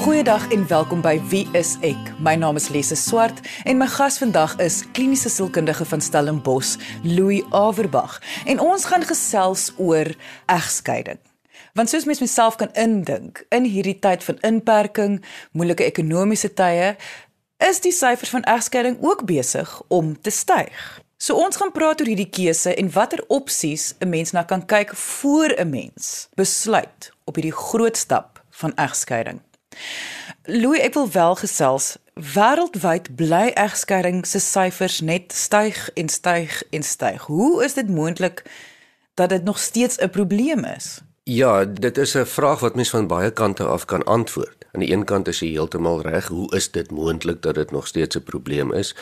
Goeiedag en welkom by Wie is ek? My naam is Lise Swart en my gas vandag is kliniese sielkundige van Stellenbosch, Louis Averbag. En ons gaan gesels oor egskeiding. Want soos mens myself kan indink, in hierdie tyd van inperking, moeilike ekonomiese tye, is die syfers van egskeiding ook besig om te styg. So ons gaan praat oor hierdie keuse en watter opsies 'n mens na kan kyk voor 'n mens besluit op hierdie groot stap van egskeiding. Louis, ek wil wel gesels. Wêreldwyd bly egskeiding se syfers net styg en styg en styg. Hoe is dit moontlik dat dit nog steeds 'n probleem is? Ja, dit is 'n vraag wat mens van baie kante af kan antwoord. Aan die een kant is jy heeltemal reg, hoe is dit moontlik dat dit nog steeds 'n probleem is?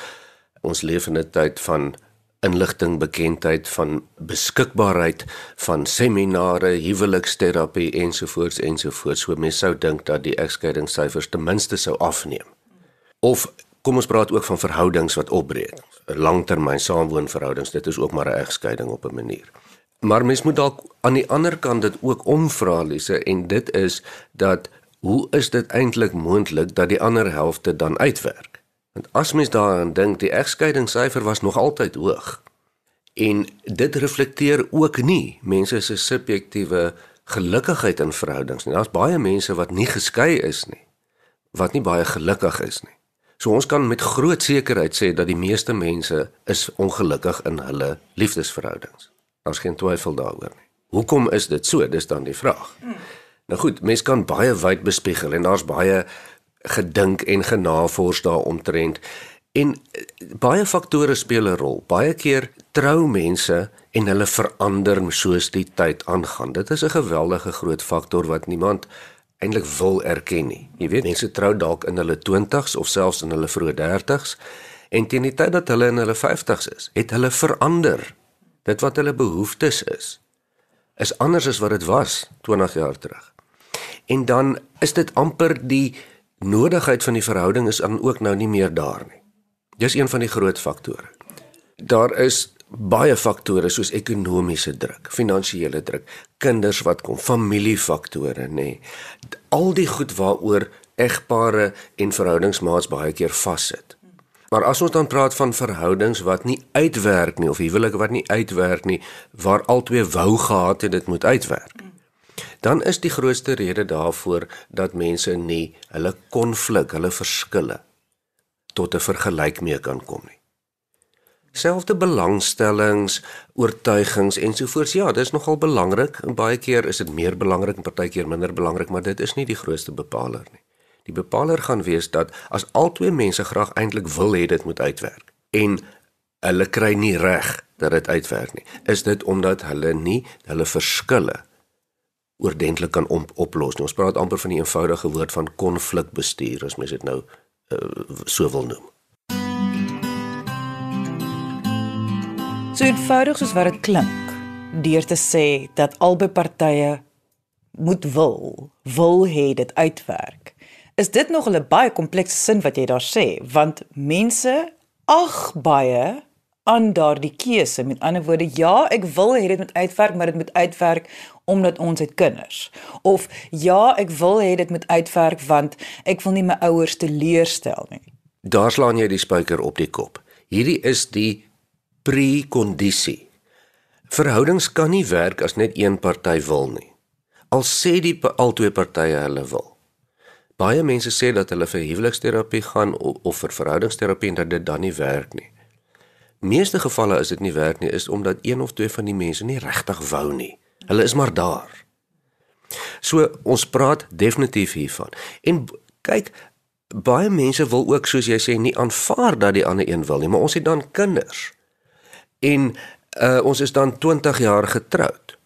Ons leef in 'n tyd van inligting, bekendheid van beskikbaarheid van seminare, huweliksterapie ensovoorts ensovoorts. So mense sou dink dat die egskeidingssyfers ten minste sou afneem. Of kom ons praat ook van verhoudings wat opbreek. Langtermyn saamwoonverhoudings, dit is ook maar 'n egskeiding op 'n manier. Maar mens moet dalk aan die ander kant dit ook omvra Lise en dit is dat hoe is dit eintlik moontlik dat die ander helfte dan uitwerk? Want as mens daaraan dink, die egskeidingssyfer was nog altyd hoog. En dit reflekteer ook nie mense se subjektiewe gelukkigheid in verhoudings nie. Daar's baie mense wat nie geskei is nie, wat nie baie gelukkig is nie. So ons kan met groot sekerheid sê dat die meeste mense is ongelukkig in hulle liefdesverhoudings. Daar's geen twyfel daaroor nie. Hoekom is dit so? Dis dan die vraag. Hmm. Nou goed, mense kan baie wyd bespiegel en daar's baie gedink en genavors daaromtrent en eh, baie faktore speel 'n rol. Baie keer trou mense en hulle verander soos die tyd aangaan. Dit is 'n geweldige groot faktor wat niemand eintlik wil erken nie. Jy weet, mense trou dalk in hulle 20s of selfs in hulle vroeë 30s en teen die tyd dat hulle in hulle 50s is, het hulle verander. Dit wat hulle behoeftes is is anders as wat dit was 20 jaar terug. En dan is dit amper die nodigheid van die verhouding is dan ook nou nie meer daar nie. Dis een van die groot faktore. Daar is baie faktore soos ekonomiese druk, finansiële druk, kinders wat kom, familiefaktore, nê. Al die goed waaroor egpare en verhoudingsmaats baie keer vassit. Maar as ons dan praat van verhoudings wat nie uitwerk nie of huwelike wat nie uitwerk nie, waar albei wou gehad het dit moet uitwerk dan is die grootste rede daarvoor dat mense nie hulle konflik, hulle verskille tot 'n vergelyk mee kan kom nie. Selfde belangstellings, oortuigings ensovoorts. Ja, dit is nogal belangrik baie keer is dit meer belangrik en partykeer minder belangrik, maar dit is nie die grootste bepaler nie. Die bepaler gaan wees dat as albei mense graag eintlik wil hê dit moet uitwerk en hulle kry nie reg dat dit uitwerk nie, is dit omdat hulle nie hulle verskille oordentlik kan op, oplos nie. Ons praat amper van die eenvoudige woord van konflikbestuur as mens dit nou uh, so wil noem. So eenvoudig soos wat dit klink, deur te sê dat albei partye moet wil, wil hê dit uitwerk. Is dit nog 'n baie komplekse sin wat jy daar sê, want mense ag baie aan daardie keuse. Met ander woorde, ja, ek wil hê dit moet uitwerk, maar dit moet uitwerk omdat ons het kinders. Of ja, ek wil hê dit moet uitwerk want ek wil nie my ouers teleurstel nie. Daar slaan jy die spyker op die kop. Hierdie is die prekondisie. Verhoudings kan nie werk as net een party wil nie. Al sê die albei partye hulle wil. Baie mense sê dat hulle vir huweliksterapie gaan of, of vir verhoudingsterapie en dat dit dan nie werk nie. Meeste gevalle is dit nie werk nie is omdat een of twee van die mense nie regtig wou nie. Hulle is maar daar. So ons praat definitief hiervan. En kyk, baie mense wil ook soos jy sê nie aanvaar dat die ander een wil nie, maar ons het dan kinders. En uh, ons is dan 20 jaar getroud.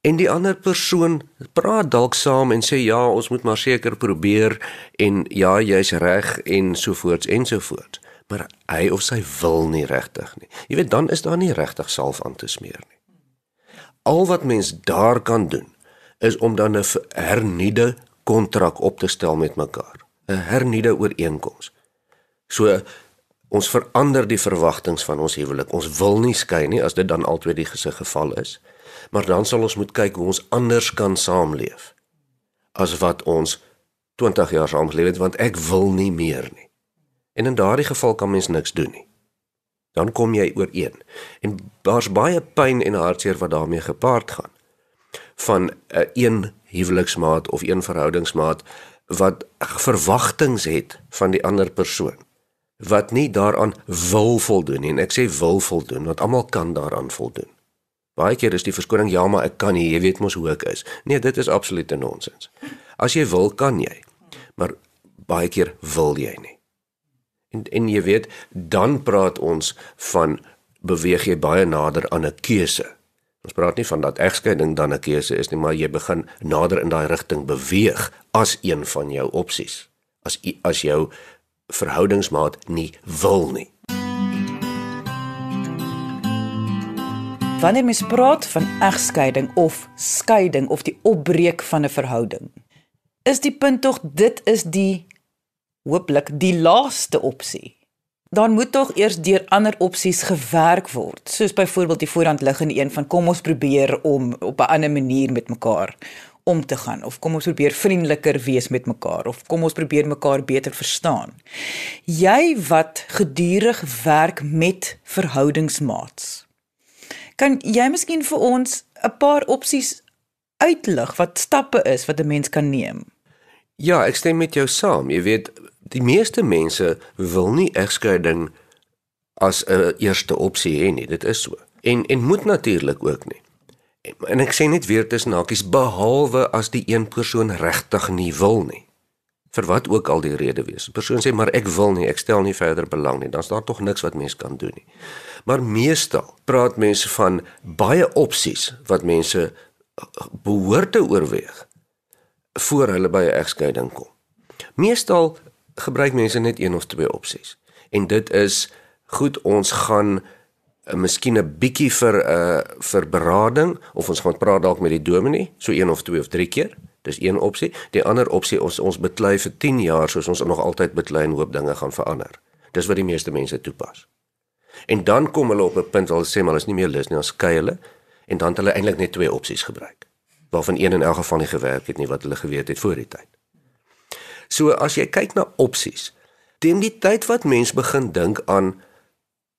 En die ander persoon praat dalk saam en sê ja, ons moet maar seker probeer en ja, jy's reg en so voorts en so voort. Maar hy of sy wil nie regtig nie. Jy weet dan is daar nie regtig salf aan te smeer nie al wat mens daar kan doen is om dan 'n hernieude kontrak op te stel met mekaar. 'n Hernieude ooreenkoms. So ons verander die verwagtinge van ons huwelik. Ons wil nie skei nie as dit dan altyd die gesig geval is. Maar dan sal ons moet kyk hoe ons anders kan saamleef as wat ons 20 jaar saam geleef het want ek wil nie meer nie. En in daardie geval kan mens niks doen nie. Dan kom jy ooreen. En daar's baie pyn en hartseer wat daarmee gepaard gaan. Van 'n uh, een huweliksmaat of een verhoudingsmaat wat verwagtinge het van die ander persoon wat nie daaraan wil voldoen nie en ek sê wil voldoen want almal kan daaraan voldoen. Baie keer is die verskoning ja, maar ek kan nie, jy weet mos hoe ek is. Nee, dit is absolute nonsens. As jy wil, kan jy. Maar baie keer wil jy nie. En en jy weet, dan praat ons van beweeg jy baie nader aan 'n keuse. Ons praat nie van dat egskeiding dan 'n keuse is nie, maar jy begin nader in daai rigting beweeg as een van jou opsies. As as jou verhoudingsmaat nie wil nie. Wanneer mens praat van egskeiding of skeiding of die opbreek van 'n verhouding, is die punt tog dit is die hooplik die laaste opsie. Dan moet tog eers deur ander opsies gewerk word, soos byvoorbeeld die voorhand liggende een van kom ons probeer om op 'n ander manier met mekaar om te gaan of kom ons probeer vriendeliker wees met mekaar of kom ons probeer mekaar beter verstaan. Jy wat gedurig werk met verhoudingsmaats. Kan jy miskien vir ons 'n paar opsies uitlig wat stappe is wat 'n mens kan neem? Ja, ek stem met jou saam. Jy weet, die meeste mense wil nie egskeiding as 'n eerste opsie hê nie. Dit is so. En en moet natuurlik ook nie. En, en ek sê net weer tussen hakies behalwe as die een persoon regtig nie wil nie. Vir wat ook al die rede wees. 'n Persoon sê maar ek wil nie, ek stel nie verder belang nie. Dan's daar tog niks wat mens kan doen nie. Maar meestal praat mense van baie opsies wat mense behoort te oorweeg voor hulle by 'n egskeiding kom. Meestal gebruik mense net een of twee opsies. En dit is goed ons gaan uh, miskien 'n bietjie vir 'n uh, vir berading of ons gaan praat dalk met die dominee so een of twee of drie keer. Dis een opsie. Die ander opsie ons ons beklei vir 10 jaar soos ons nog altyd beklei en hoop dinge gaan verander. Dis wat die meeste mense toepas. En dan kom hulle op 'n punt waar hulle sê maar hulle is nie meer lus nie, ons skei hulle en dan het hulle eintlik net twee opsies gebruik waarvan een in elk geval nie gewerk het nie wat hulle geweet het voor die tyd. So as jy kyk na opsies, teen die tyd wat mens begin dink aan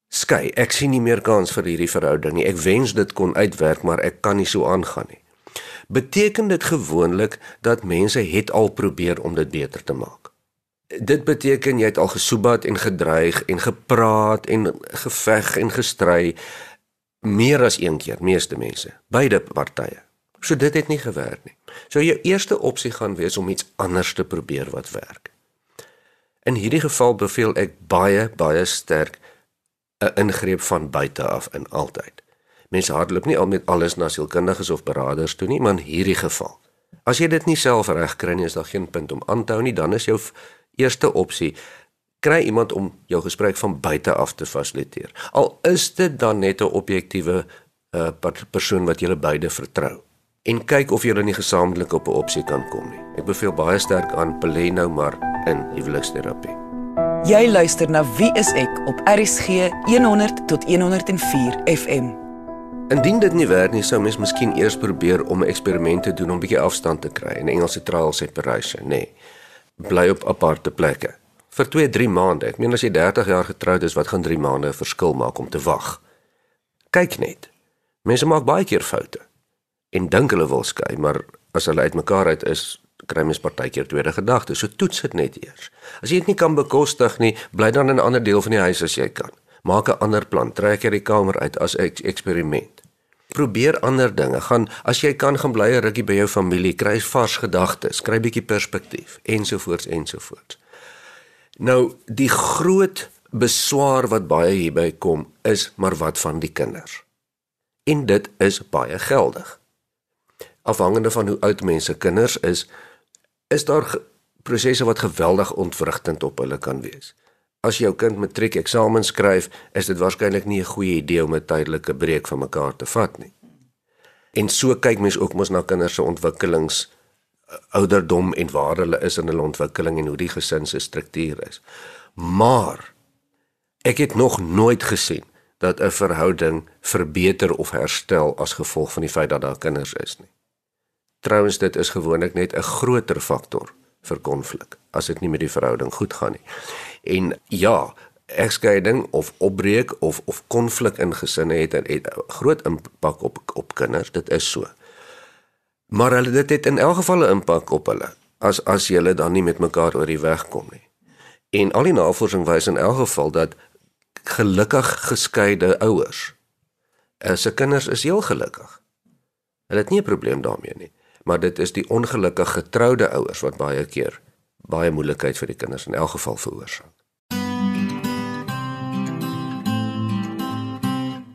skei, ek sien nie meer kans vir hierdie verhouding nie. Ek wens dit kon uitwerk, maar ek kan nie so aangaan nie. Beteken dit gewoonlik dat mense het al probeer om dit beter te maak? Dit beteken jy het al gesoebat en gedreig en gepraat en geveg en gestry meer as een keer, meeste mense, beide partye. So dit het nie gewerk nie. So jou eerste opsie gaan wees om iets anders te probeer wat werk. In hierdie geval beveel ek baie baie sterk 'n ingreep van buite af in altyd. Mense hardloop nie al met alles na sielkundiges of beraders toe nie, maar in hierdie geval. As jy dit nie self reg kry nie, is daar geen punt om aan te hou nie, dan is jou eerste opsie kry iemand om jou gesprek van buite af te fasiliteer. Al is dit dan net 'n objektiewe uh, persoon wat julle beide vertrou en kyk of julle nie gesamentlik op 'n opsie kan kom nie. Ek beveel baie sterk aan belê nou maar in huweliksterapie. Jy luister na Wie is ek op RSG 100 tot 104 FM. Indien dit nie werk nie, sou mens miskien eers probeer om 'n eksperiment te doen om 'n bietjie afstand te kry. In Engels se trial separation, nê. Nee. Bly op aparte plekke vir 2-3 maande. Ek meen as jy 30 jaar getroud is, wat gaan 3 maande 'n verskil maak om te wag? Kyk net. Mense maak baie keer foute en dink hulle wil skei, maar as hulle uitmekaar uit is, kry mens partykeer tweede gedagtes. So toets dit net eers. As jy dit nie kan bekostig nie, bly dan in 'n ander deel van die huis as jy kan. Maak 'n ander plan. Trek jy die kamer uit as 'n eksperiment. Probeer ander dinge. Gaan as jy kan gaan bly 'n rukkie by jou familie, kry vars gedagtes, kry bietjie perspektief ensovoorts ensovoorts. Nou, die groot beswaar wat baie hierby kom is maar wat van die kinders. En dit is baie geldig afhangende van hoe oud mense kinders is, is daar prosesse wat geweldig ontwrigtend op hulle kan wees. As jou kind matriek eksamen skryf, is dit waarskynlik nie 'n goeie idee om 'n tydelike breek van mekaar te vat nie. En so kyk mens ook mos na kinders se ontwikkelings eh, ouderdom en waar hulle is in hulle ontwikkeling en hoe die gesin se struktuur is. Maar ek het nog nooit gesien dat 'n verhouding verbeter of herstel as gevolg van die feit dat daar kinders is nie. Trouwens dit is gewoonlik net 'n groter faktor vir konflik as dit nie met die verhouding goed gaan nie. En ja, egskeiding of opbreek of of konflik in gesinne het 'n groot impak op op kinders, dit is so. Maar hulle dit het in elk geval 'n impak op hulle as as julle dan nie met mekaar oor die weg kom nie. En al die navorsing wys in elk geval dat gelukkig geskeide ouers as se kinders is heel gelukkig. Hulle het nie 'n probleem daarmee nie, maar dit is die ongelukkig getroude ouers wat baie keer baie moeilikheid vir die kinders in elk geval veroorsaak.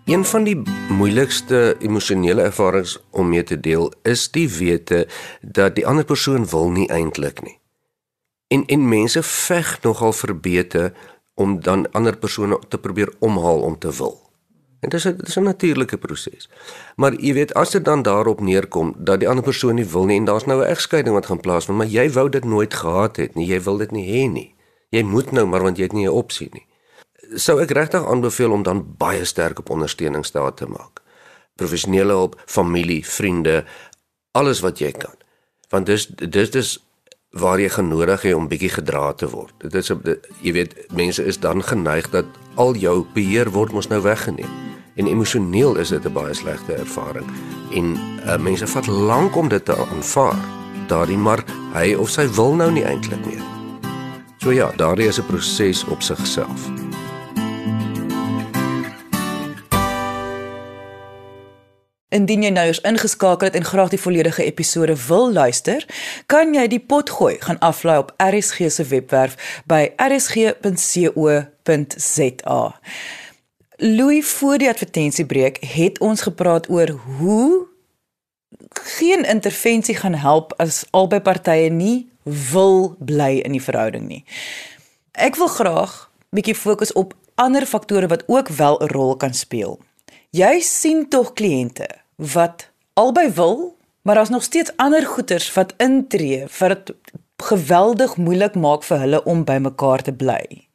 Een van die moeilikste emosionele ervarings om mee te deel is die wete dat die ander persoon wil nie eintlik nie. En en mense veg nogal verbete om dan ander persone te probeer omhaal om te wil. En dit is 'n dis 'n natuurlike proses. Maar jy weet as dit dan daarop neerkom dat die ander persoon nie wil nie en daar's nou 'n egskeiding wat gaan plaasvind, maar jy wou dit nooit gehad het nie, jy wil dit nie hê nie. Jy moet nou maar want jy het nie 'n opsie nie. Sou ek regtig aanbeveel om dan baie sterk op ondersteuning staat te maak. Professionele hulp, familie, vriende, alles wat jy kan. Want dis dis dis waar jy genodig het om bietjie gedra te word. Dit is jy weet mense is dan geneig dat al jou beheer word mos nou weggeneem en emosioneel is dit 'n baie slegte ervaring. En uh, mense vat lank om dit te aanvaar daardie maar hy of sy wil nou nie eintlik meer. So ja daardie is 'n proses op sigself Indien jy nou eens ingeskakel het en graag die volledige episode wil luister, kan jy die pot gooi gaan aflaai op RSG se webwerf by rsg.co.za. Louis voor die advertensiebreek het ons gepraat oor hoe geen intervensie gaan help as albei partye nie wil bly in die verhouding nie. Ek wil graag bietjie fokus op ander faktore wat ook wel 'n rol kan speel. Jy sien tog kliënte wat albei wil, maar daar's nog steeds ander goeters wat intree wat dit geweldig moeilik maak vir hulle om by mekaar te bly.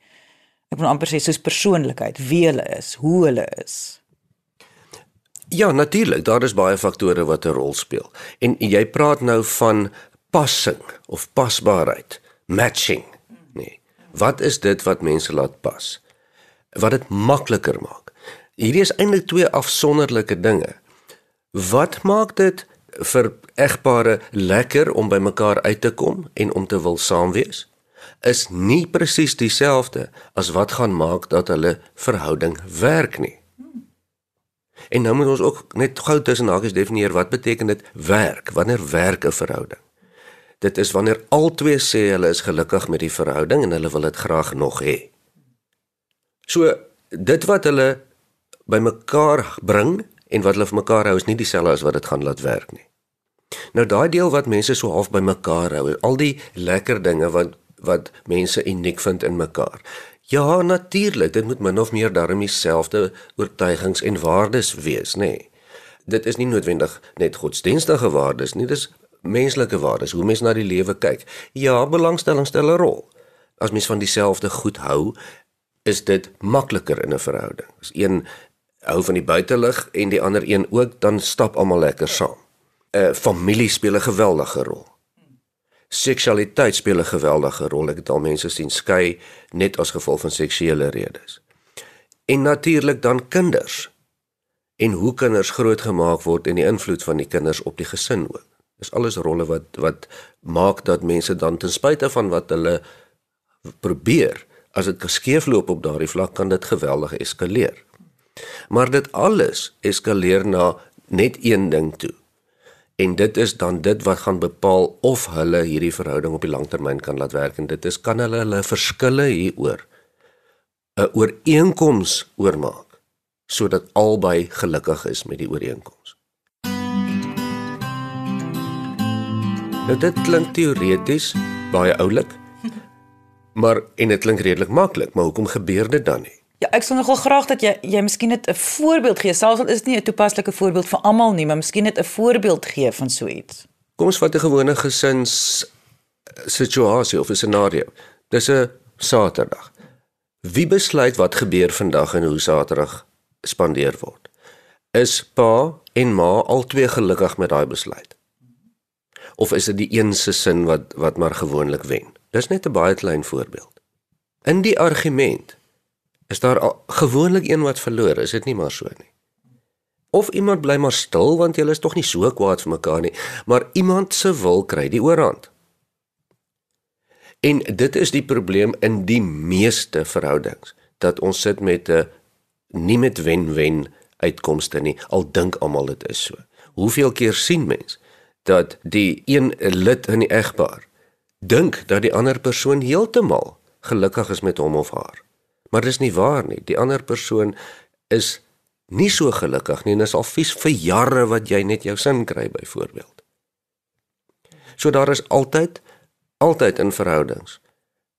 Ek wil amper sê soos persoonlikheid, wie hulle is, hoe hulle is. Ja, natuurlik, daar is baie faktore wat 'n rol speel. En jy praat nou van passing of pasbaarheid, matching, nee. Wat is dit wat mense laat pas? Wat dit makliker maak. Hierdie is eintlik twee afsonderlike dinge. Wat maak dit vir egpare lekker om by mekaar uit te kom en om te wil saam wees? Is nie presies dieselfde as wat gaan maak dat hulle verhouding werk nie. En nou moet ons ook net gou tussen hakies definieer wat beteken dit werk? Wanneer werk 'n verhouding? Dit is wanneer albei sê hulle is gelukkig met die verhouding en hulle wil dit graag nog hê. So dit wat hulle bymekaar bring en wat hulle vir mekaar hou is nie dieselfde as wat dit gaan laat werk nie. Nou daai deel wat mense so half bymekaar hou, al die lekker dinge wat wat mense uniek vind in mekaar. Ja, natuurlik, dit moet min of meer daarmee dieselfde oortuigings en waardes wees, nê. Nee. Dit is nie noodwendig net godsdienstige waardes nie, dis menslike waardes, hoe mens na die lewe kyk. Ja, belangstelling stel 'n rol. As mens van dieselfde goed hou, is dit makliker in 'n verhouding. As een hou van die buitelug en die ander een ook, dan stap almal lekker saam. 'n uh, Familie speel 'n geweldige rol seksualiteit speel 'n geweldige rol. Ek het al mense sien skei net as gevolg van seksuele redes. En natuurlik dan kinders. En hoe kinders grootgemaak word en die invloed van die kinders op die gesin ook. Dis alles rolle wat wat maak dat mense dan ten spyte van wat hulle probeer, as dit geskeefloop op daardie vlak kan dit geweldig eskaleer. Maar dit alles eskaleer na net een ding toe en dit is dan dit wat gaan bepaal of hulle hierdie verhouding op die langtermyn kan laat werk en dit is kan hulle hulle verskille hieroor 'n ooreenkoms oormaak sodat albei gelukkig is met die ooreenkoms. Nou dit klink teoreties baie oulik maar en dit klink redelik maklik maar hoekom gebeur dit dan nie? Ja, ek sou nogal graag dat jy jy miskien net 'n voorbeeld gee. Selfs al is dit nie 'n toepaslike voorbeeld vir almal nie, maar miskien net 'n voorbeeld gee van so iets. Kom ons vat 'n gewone gesins situasie of 'n scenario. Dis 'n Saterdag. Wie besluit wat gebeur vandag en hoe Saterdag spandeer word? Is pa en ma albei gelukkig met daai besluit? of is dit die een se sin wat wat maar gewoonlik wen? Dis net 'n baie klein voorbeeld. In die argument is daar gewoonlik een wat verloor, is dit nie maar so nie. Of iemand bly maar stil want julle is tog nie so kwaad vir mekaar nie, maar iemand se wil kry die oorhand. En dit is die probleem in die meeste verhoudings dat ons sit met 'n nie met wen-wen uitkomste nie. Al dink almal dit is so. Hoeveel keer sien mens dat die een lid in die egpaar dink dat die ander persoon heeltemal gelukkig is met hom of haar. Maar dis nie waar nie. Die ander persoon is nie so gelukkig nie en is al vies vir jare wat jy net jou sin kry byvoorbeeld. So daar is altyd altyd in verhoudings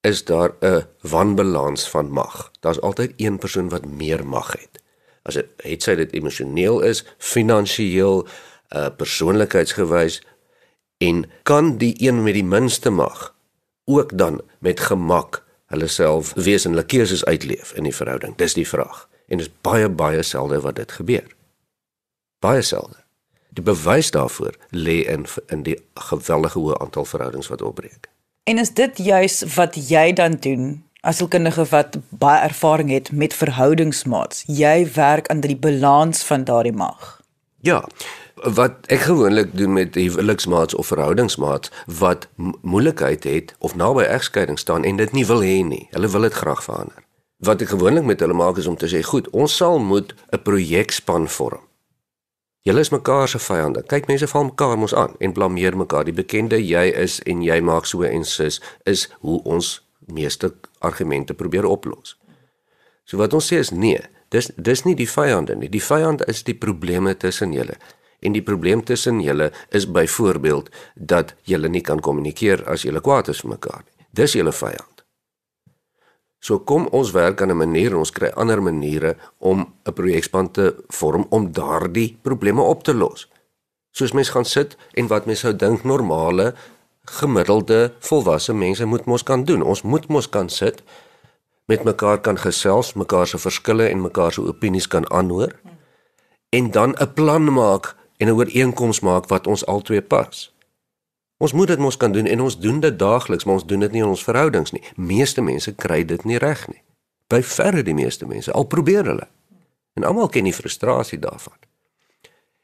is daar 'n wanbalans van mag. Daar's altyd een persoon wat meer mag het. As dit het sy dit emosioneel is, finansiëel, uh persoonlikheidsgewys en kan die een met die minste mag ook dan met gemak hulle self wesenlike keuses uitleef in die verhouding. Dis die vraag en dit is baie baie selde wat dit gebeur. Baie selde. Die bewys daarvoor lê in in die geweldige hoë aantal verhoudings wat opbreek. En is dit juis wat jy dan doen as 'n kundige wat baie ervaring het met verhoudingsmaats? Jy werk aan die balans van daardie mag. Ja. Wat ek gewoonlik doen met huweliksmaats of verhoudingsmaats wat moeilikheid het of naby egskeiding staan en dit nie wil hê nie. Hulle wil dit graag verander wat ek gewoonlik met hulle maak is om te sê, "Goed, ons sal moet 'n projekspan vorm." Julle is mekaar se vyande. Kyk, mense val mekaar mos aan en blameer mekaar. Die bekende jy is en jy maak so en sis is hoe ons meeste argumente probeer oplos. So wat ons sê is nee, dis dis nie die vyande nie. Die vyand is die probleme tussen julle. En die probleem tussen julle is byvoorbeeld dat julle nie kan kommunikeer as julle kwaad is vir mekaar nie. Dis julle vyand. So kom ons werk aan 'n manier en ons kry ander maniere om 'n projekspan te vorm om daardie probleme op te los. Soos mense gaan sit en wat mense sou dink normale gemiddelde volwasse mense moet mos kan doen. Ons moet mos kan sit met mekaar kan gesels, mekaar se verskille en mekaar se opinies kan aanhoor en dan 'n plan maak en 'n ooreenkoms maak wat ons albei pas. Ons moet dit mos kan doen en ons doen dit daagliks, maar ons doen dit nie in ons verhoudings nie. Meeste mense kry dit nie reg nie. By verre die meeste mense al probeer hulle. En almal ken die frustrasie daarvan.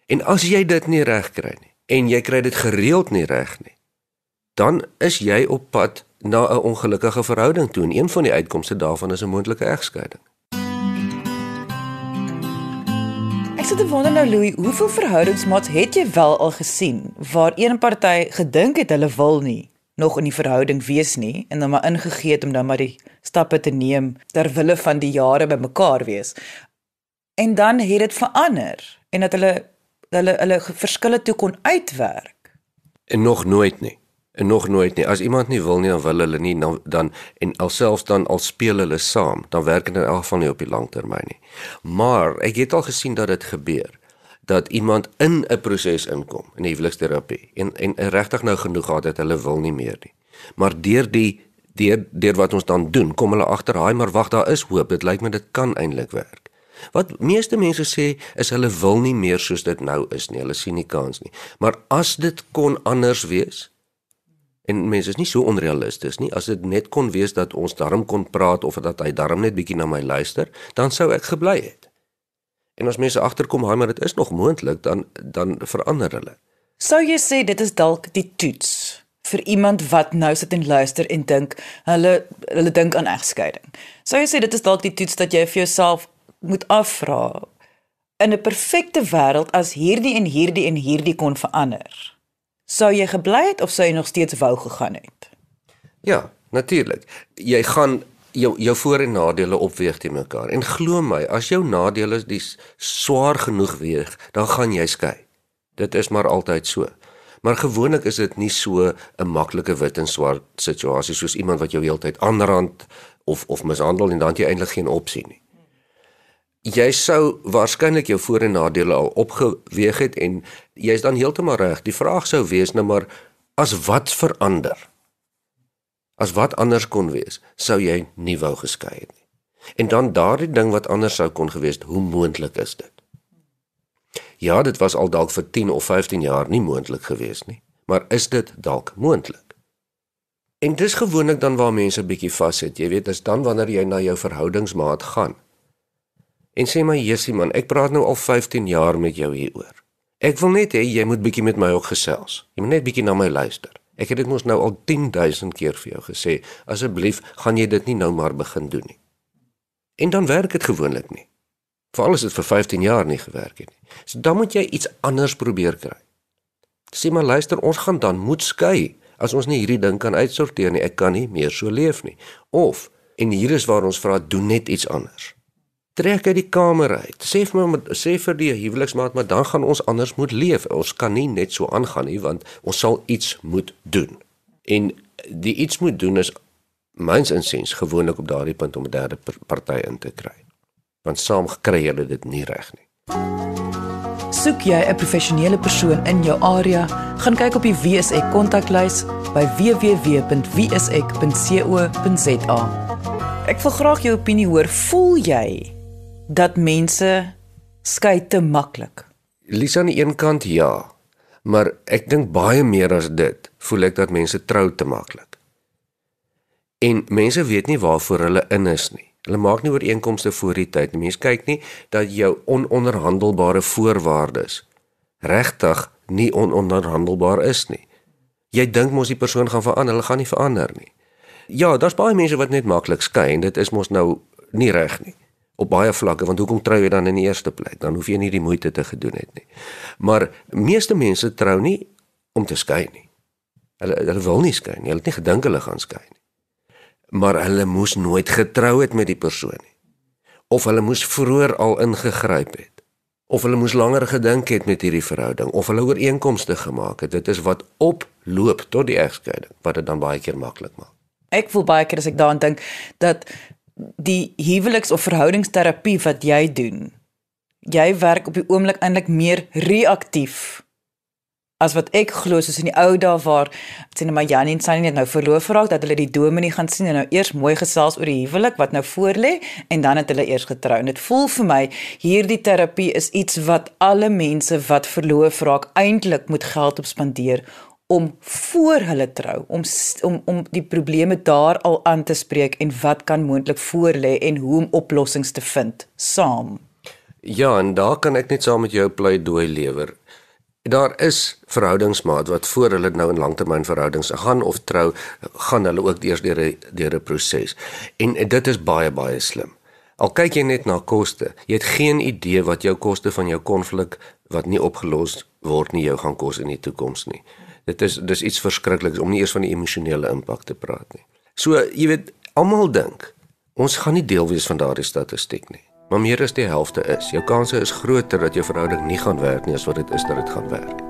En as jy dit nie reg kry nie en jy kry dit gereeld nie reg nie, dan is jy op pad na 'n ongelukkige verhouding toe en een van die uitkomste daarvan is 'n moontlike egskeiding. Sit te wonder nou Louis, hoeveel verhoudingsmaats het jy wel al gesien waar een party gedink het hulle wil nie nog in die verhouding wees nie en dan maar ingegee het om dan maar die stappe te neem ter wille van die jare by mekaar wees. En dan het dit verander en dat hulle hulle hulle verskille toe kon uitwerk. En nog nooit nie en nog nooit nie. As iemand nie wil nie, dan wil hulle nie dan, dan en alselfs dan al speel hulle saam, dan werk dit in elk geval nie op die lang termyn nie. Maar ek het al gesien dat dit gebeur dat iemand in 'n proses inkom in huweliksterapie en en regtig nou genoeg gehad het hulle wil nie meer nie. Maar deur die deur deur wat ons dan doen, kom hulle agter, "Haai, maar wag, daar is hoop. Dit lyk my dit kan eintlik werk." Wat meeste mense sê is hulle wil nie meer soos dit nou is nie. Hulle sien nie kans nie. Maar as dit kon anders wees, En mense is nie so onrealisties nie. As dit net kon wees dat ons darm kon praat of dat hy darm net bietjie na my luister, dan sou ek gebly het. En as mense agterkom, "Haai, maar dit is nog moontlik," dan dan verander hulle. Sou jy sê dit is dalk die toets vir iemand wat nou sit en luister en dink hulle hulle dink aan egskeiding. Sou jy sê dit is dalk die toets dat jy vir jouself moet afvra in 'n perfekte wêreld as hierdie en hierdie en hierdie kon verander? Sou jy gebly het of sou jy nog steeds wou gegaan het? Ja, natuurlik. Jy gaan jou jou voor en nadele opweeg te mekaar. En glo my, as jou nadele die swaar genoeg weeg, dan gaan jy skei. Dit is maar altyd so. Maar gewoonlik is dit nie so 'n maklike wit en swart situasie soos iemand wat jou heeltyd aanrand of of mishandel en dan jy eintlik geen opsie nie jy sou waarskynlik jou voor en nadele al opgeweeg het en jy's dan heeltemal reg. Die vraag sou wees nou maar as wat verander? As wat anders kon wees, sou jy nie wou geskei het nie. En dan daardie ding wat anders sou kon gewees, hoe moontlik is dit? Ja, dit was al dalk vir 10 of 15 jaar nie moontlik gewees nie, Maar is dit dalk moontlik? En dis gewoonlik dan waar mense bietjie vassit. Jy weet, dis dan wanneer jy na jou verhoudingsmaat gaan. En sê my Jessie man, ek praat nou al 15 jaar met jou hieroor. Ek wil net hê jy moet bietjie met my ook gesels. Jy moet net bietjie na my luister. Ek het dit mos nou al 10000 keer vir jou gesê. Asseblief, gaan jy dit nie nou maar begin doen nie. En dan werk dit gewoonlik nie. Veral as dit vir 15 jaar nie gewerk het nie. So dan moet jy iets anders probeer kry. Sê maar luister, ons gaan dan moet skei as ons nie hierdie ding kan uitsorteer nie. Ek kan nie meer so leef nie. Of en hier is waar ons vra doen net iets anders. Trek uit die kamer uit. Sê vir my sê vir die huweliksmaat, maar dan gaan ons anders moet leef. Ons kan nie net so aangaan nie want ons sal iets moet doen. En die iets moet doen is myns insiens gewoonlik op daardie punt om 'n derde party in te kry. Want saam kry julle dit nie reg nie. Soek jy 'n professionele persoon in jou area, gaan kyk op die WSE kontaklys by www.wse.co.za. Ek wil graag jou opinie hoor. Voel jy dat mense skei te maklik? Lisa aan die een kant ja, maar ek dink baie meer as dit, voel ek dat mense trou te maklik. En mense weet nie waarvoor hulle in is nie. Hulle maak nie ooreenkomste voor die tyd nie. Mense kyk nie dat jou ononderhandelbare voorwaardes regtig nie ononderhandelbaar is nie. Jy dink mos die persoon gaan verander, hulle gaan nie verander nie. Ja, daar's baie mense wat net maklik skei en dit is mos nou nie reg nie op baie vlakke want hoekom trou jy dan in die eerste plek? Dan hoef jy nie die moeite te gedoen het nie. Maar meeste mense trou nie om te skei nie. Hulle hulle wil nie skei nie. Hulle het nie gedink hulle gaan skei nie maar hulle moes nooit getrou het met die persoon nie. Of hulle moes vroeër al ingegryp het. Of hulle moes langer gedink het met hierdie verhouding of hulle ooreenkomste gemaak het. Dit is wat oploop tot die egskeiding wat dit dan baie keer maklik maak. Ek voel baie keer as ek daaraan dink dat die huweliks of verhoudingsterapie wat jy doen, jy werk op die oomblik eintlik meer reaktief as wat ek glo soos in die ou dae waar sien maar Janie en Sunny net nou verloof geraak dat hulle die dominee gaan sien en nou eers mooi gesels oor die huwelik wat nou voorlê en dan het hulle eers getrou. En dit voel vir my hierdie terapie is iets wat alle mense wat verloof raak eintlik moet geld op spandeer om voor hulle trou om om om die probleme daar al aan te spreek en wat kan moontlik voorlê en hoe om oplossings te vind saam Ja en daar kan ek net saam met jou pleidooi lewer daar is verhoudingsmaat wat voor hulle nou in langtermynverhoudings gaan of trou, gaan hulle ook eers deur 'n deur 'n proses. En dit is baie baie slim. Al kyk jy net na koste, jy het geen idee wat jou koste van jou konflik wat nie opgelos word nie jou gaan kos in die toekoms nie. Dit is dis iets verskrikliks om nie eers van die emosionele impak te praat nie. So, jy weet, almal dink ons gaan nie deel wees van daardie statistiek nie. Maar meer as die helfte is. Jou kanse is groter dat jou verhouding nie gaan werk nie as wat dit is dat dit gaan werk.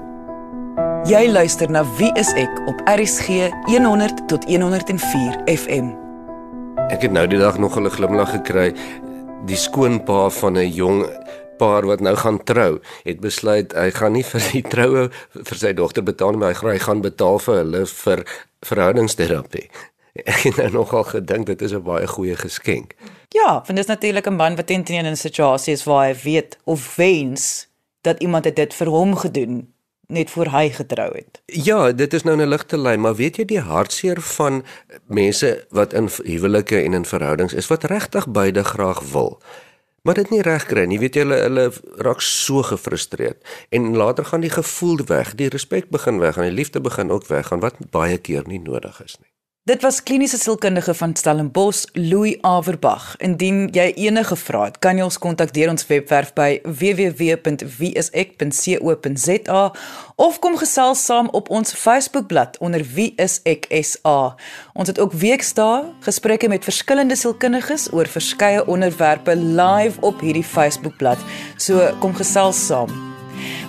Jy luister na Wie is ek op RSG 100 tot 104 FM. Ek het nou die dag nog 'n glimlag gekry. Die skoonpa van 'n jong paar wat nou gaan trou, het besluit hy gaan nie vir die troue vir sy dogter betaal nie, maar hy gaan betaal vir hulle vir verhoudingsterapie. Ek het nou nogal gedink dit is 'n baie goeie geskenk. Ja, want dit is natuurlik 'n man wat teen in 'n situasie is waar hy weet of wens dat iemand dit vir hom gedoen net voor hy getrou het. Ja, dit is nou 'n ligte lyn, maar weet jy die hartseer van mense wat in huwelike en in verhoudings is wat regtig beide graag wil maar dit nie reg kry nie. Weet jy hulle hulle raak so gefrustreerd en later gaan die gevoel weg, die respek begin weg en die liefde begin ook weg gaan wat baie keer nie nodig is nie. Dit was kliniese sielkundige van Stellenbosch, Louis Averbag. Indien jy enige vrae het, kan jy ons kontak deur ons webwerf by www.wieisek.co.za of kom gesels saam op ons Facebookblad onder wieiseksa. Ons het ook weekdae gesprekke met verskillende sielkundiges oor verskeie onderwerpe live op hierdie Facebookblad. So kom gesels saam.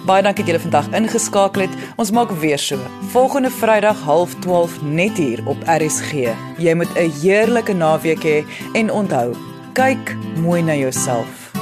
Baie dankie dat julle vandag ingeskakel het. Ons maak weer so. Volgende Vrydag 12:30 net hier op RSG. Jy moet 'n heerlike naweek hê en onthou, kyk mooi na jouself.